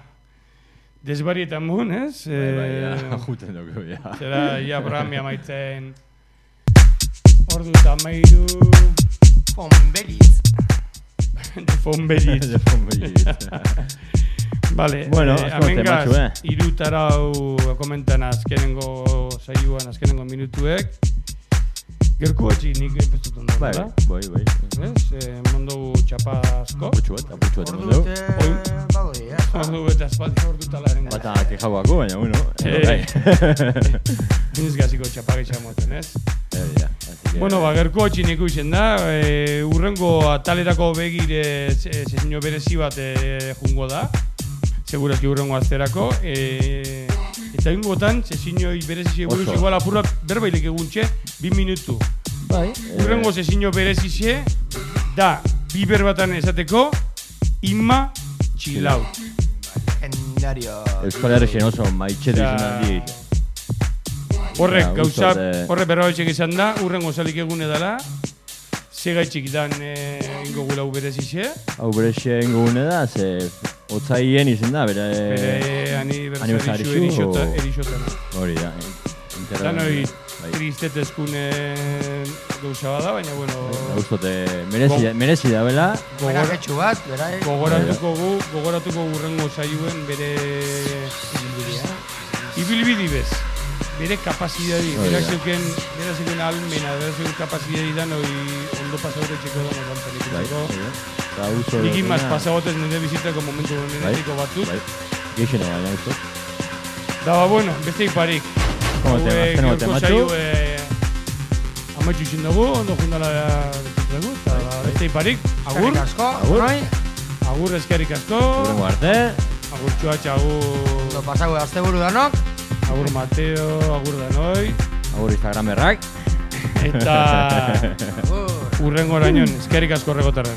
Desbarietan mun, ez? Bai, bai, Eh, ja, <laughs> juten dugu, ja. Zera, ja, Bramia maitzen... Ordu eta meiru... Fonbeliz. De fonbelit. <laughs> De fonbelit. <laughs> Vale, Bueno, eh, amengaz, eh? irutarau komentan azkenengo saioan, azkenengo minutuek. Gerku batxik nik epestut ondo, Bai, da? bai, bai. Ez, eh, mondo txapa asko. Aputxu bat, aputxu bat Ordu eman dugu. dute Oi. bagodi, eh? Ordu eta espaldi ordu talaren. Bata kexauako, baina, bueno. Eh. Bai. <laughs> Iniz gaziko txapa gehiago moten, ez? Eh, ja, Bueno, ba, gerko hotxin ikusten da, e, urrengo atalerako begire zezino berezi bat e, jungo da, segurazki urrengo azterako, e, eta ingotan zezino berezi buruz igual apurrak berbailik eguntxe, bi minutu. Bai. eh, Urrengo zezino berezi da, bi berbatan esateko, inma txilau. Legendario. Euskal Herrixen oso maitxetu Osea, izan handi. Horrek, gauza, eh. horrek berra izan da, urrengo zalik egune dela, segaitxik dan e, ingo gulau berezixe, Hau bere xeen gune da, ze otzaien izan da, bere... bere aniversariu aniversariu, erixota, o- erixotena. Hori da. eh, interra- Dan hori Bai. tristetezkune gauzea bada, baina, bueno... Gauzote, merezi, da, bela. Gogora, bat, bera, eh? Gogoratuko gu, gogoratuko gurrengo zaiuen bere... Ibilbidea. Ibilbidi bez. Bere kapazidadi, bera zeuken, bera zeuken almena, bera zeuken kapazidadi dan, oi, ondo pasagote txeko da, bueno, eh, Amatxu izin dugu, ondo jundala dugu, eta ba, beste iparik, agur, Eskerrik asko. Agur. Noi, agur eskerik asko, Urrengo arte. agur txuatxa, agur, ondo pasago asteburu danok. agur Mateo, agur Danoi, Agur Instagramerrak. eta <laughs> Agur. urrengo orainoen, eskerik asko regotarren.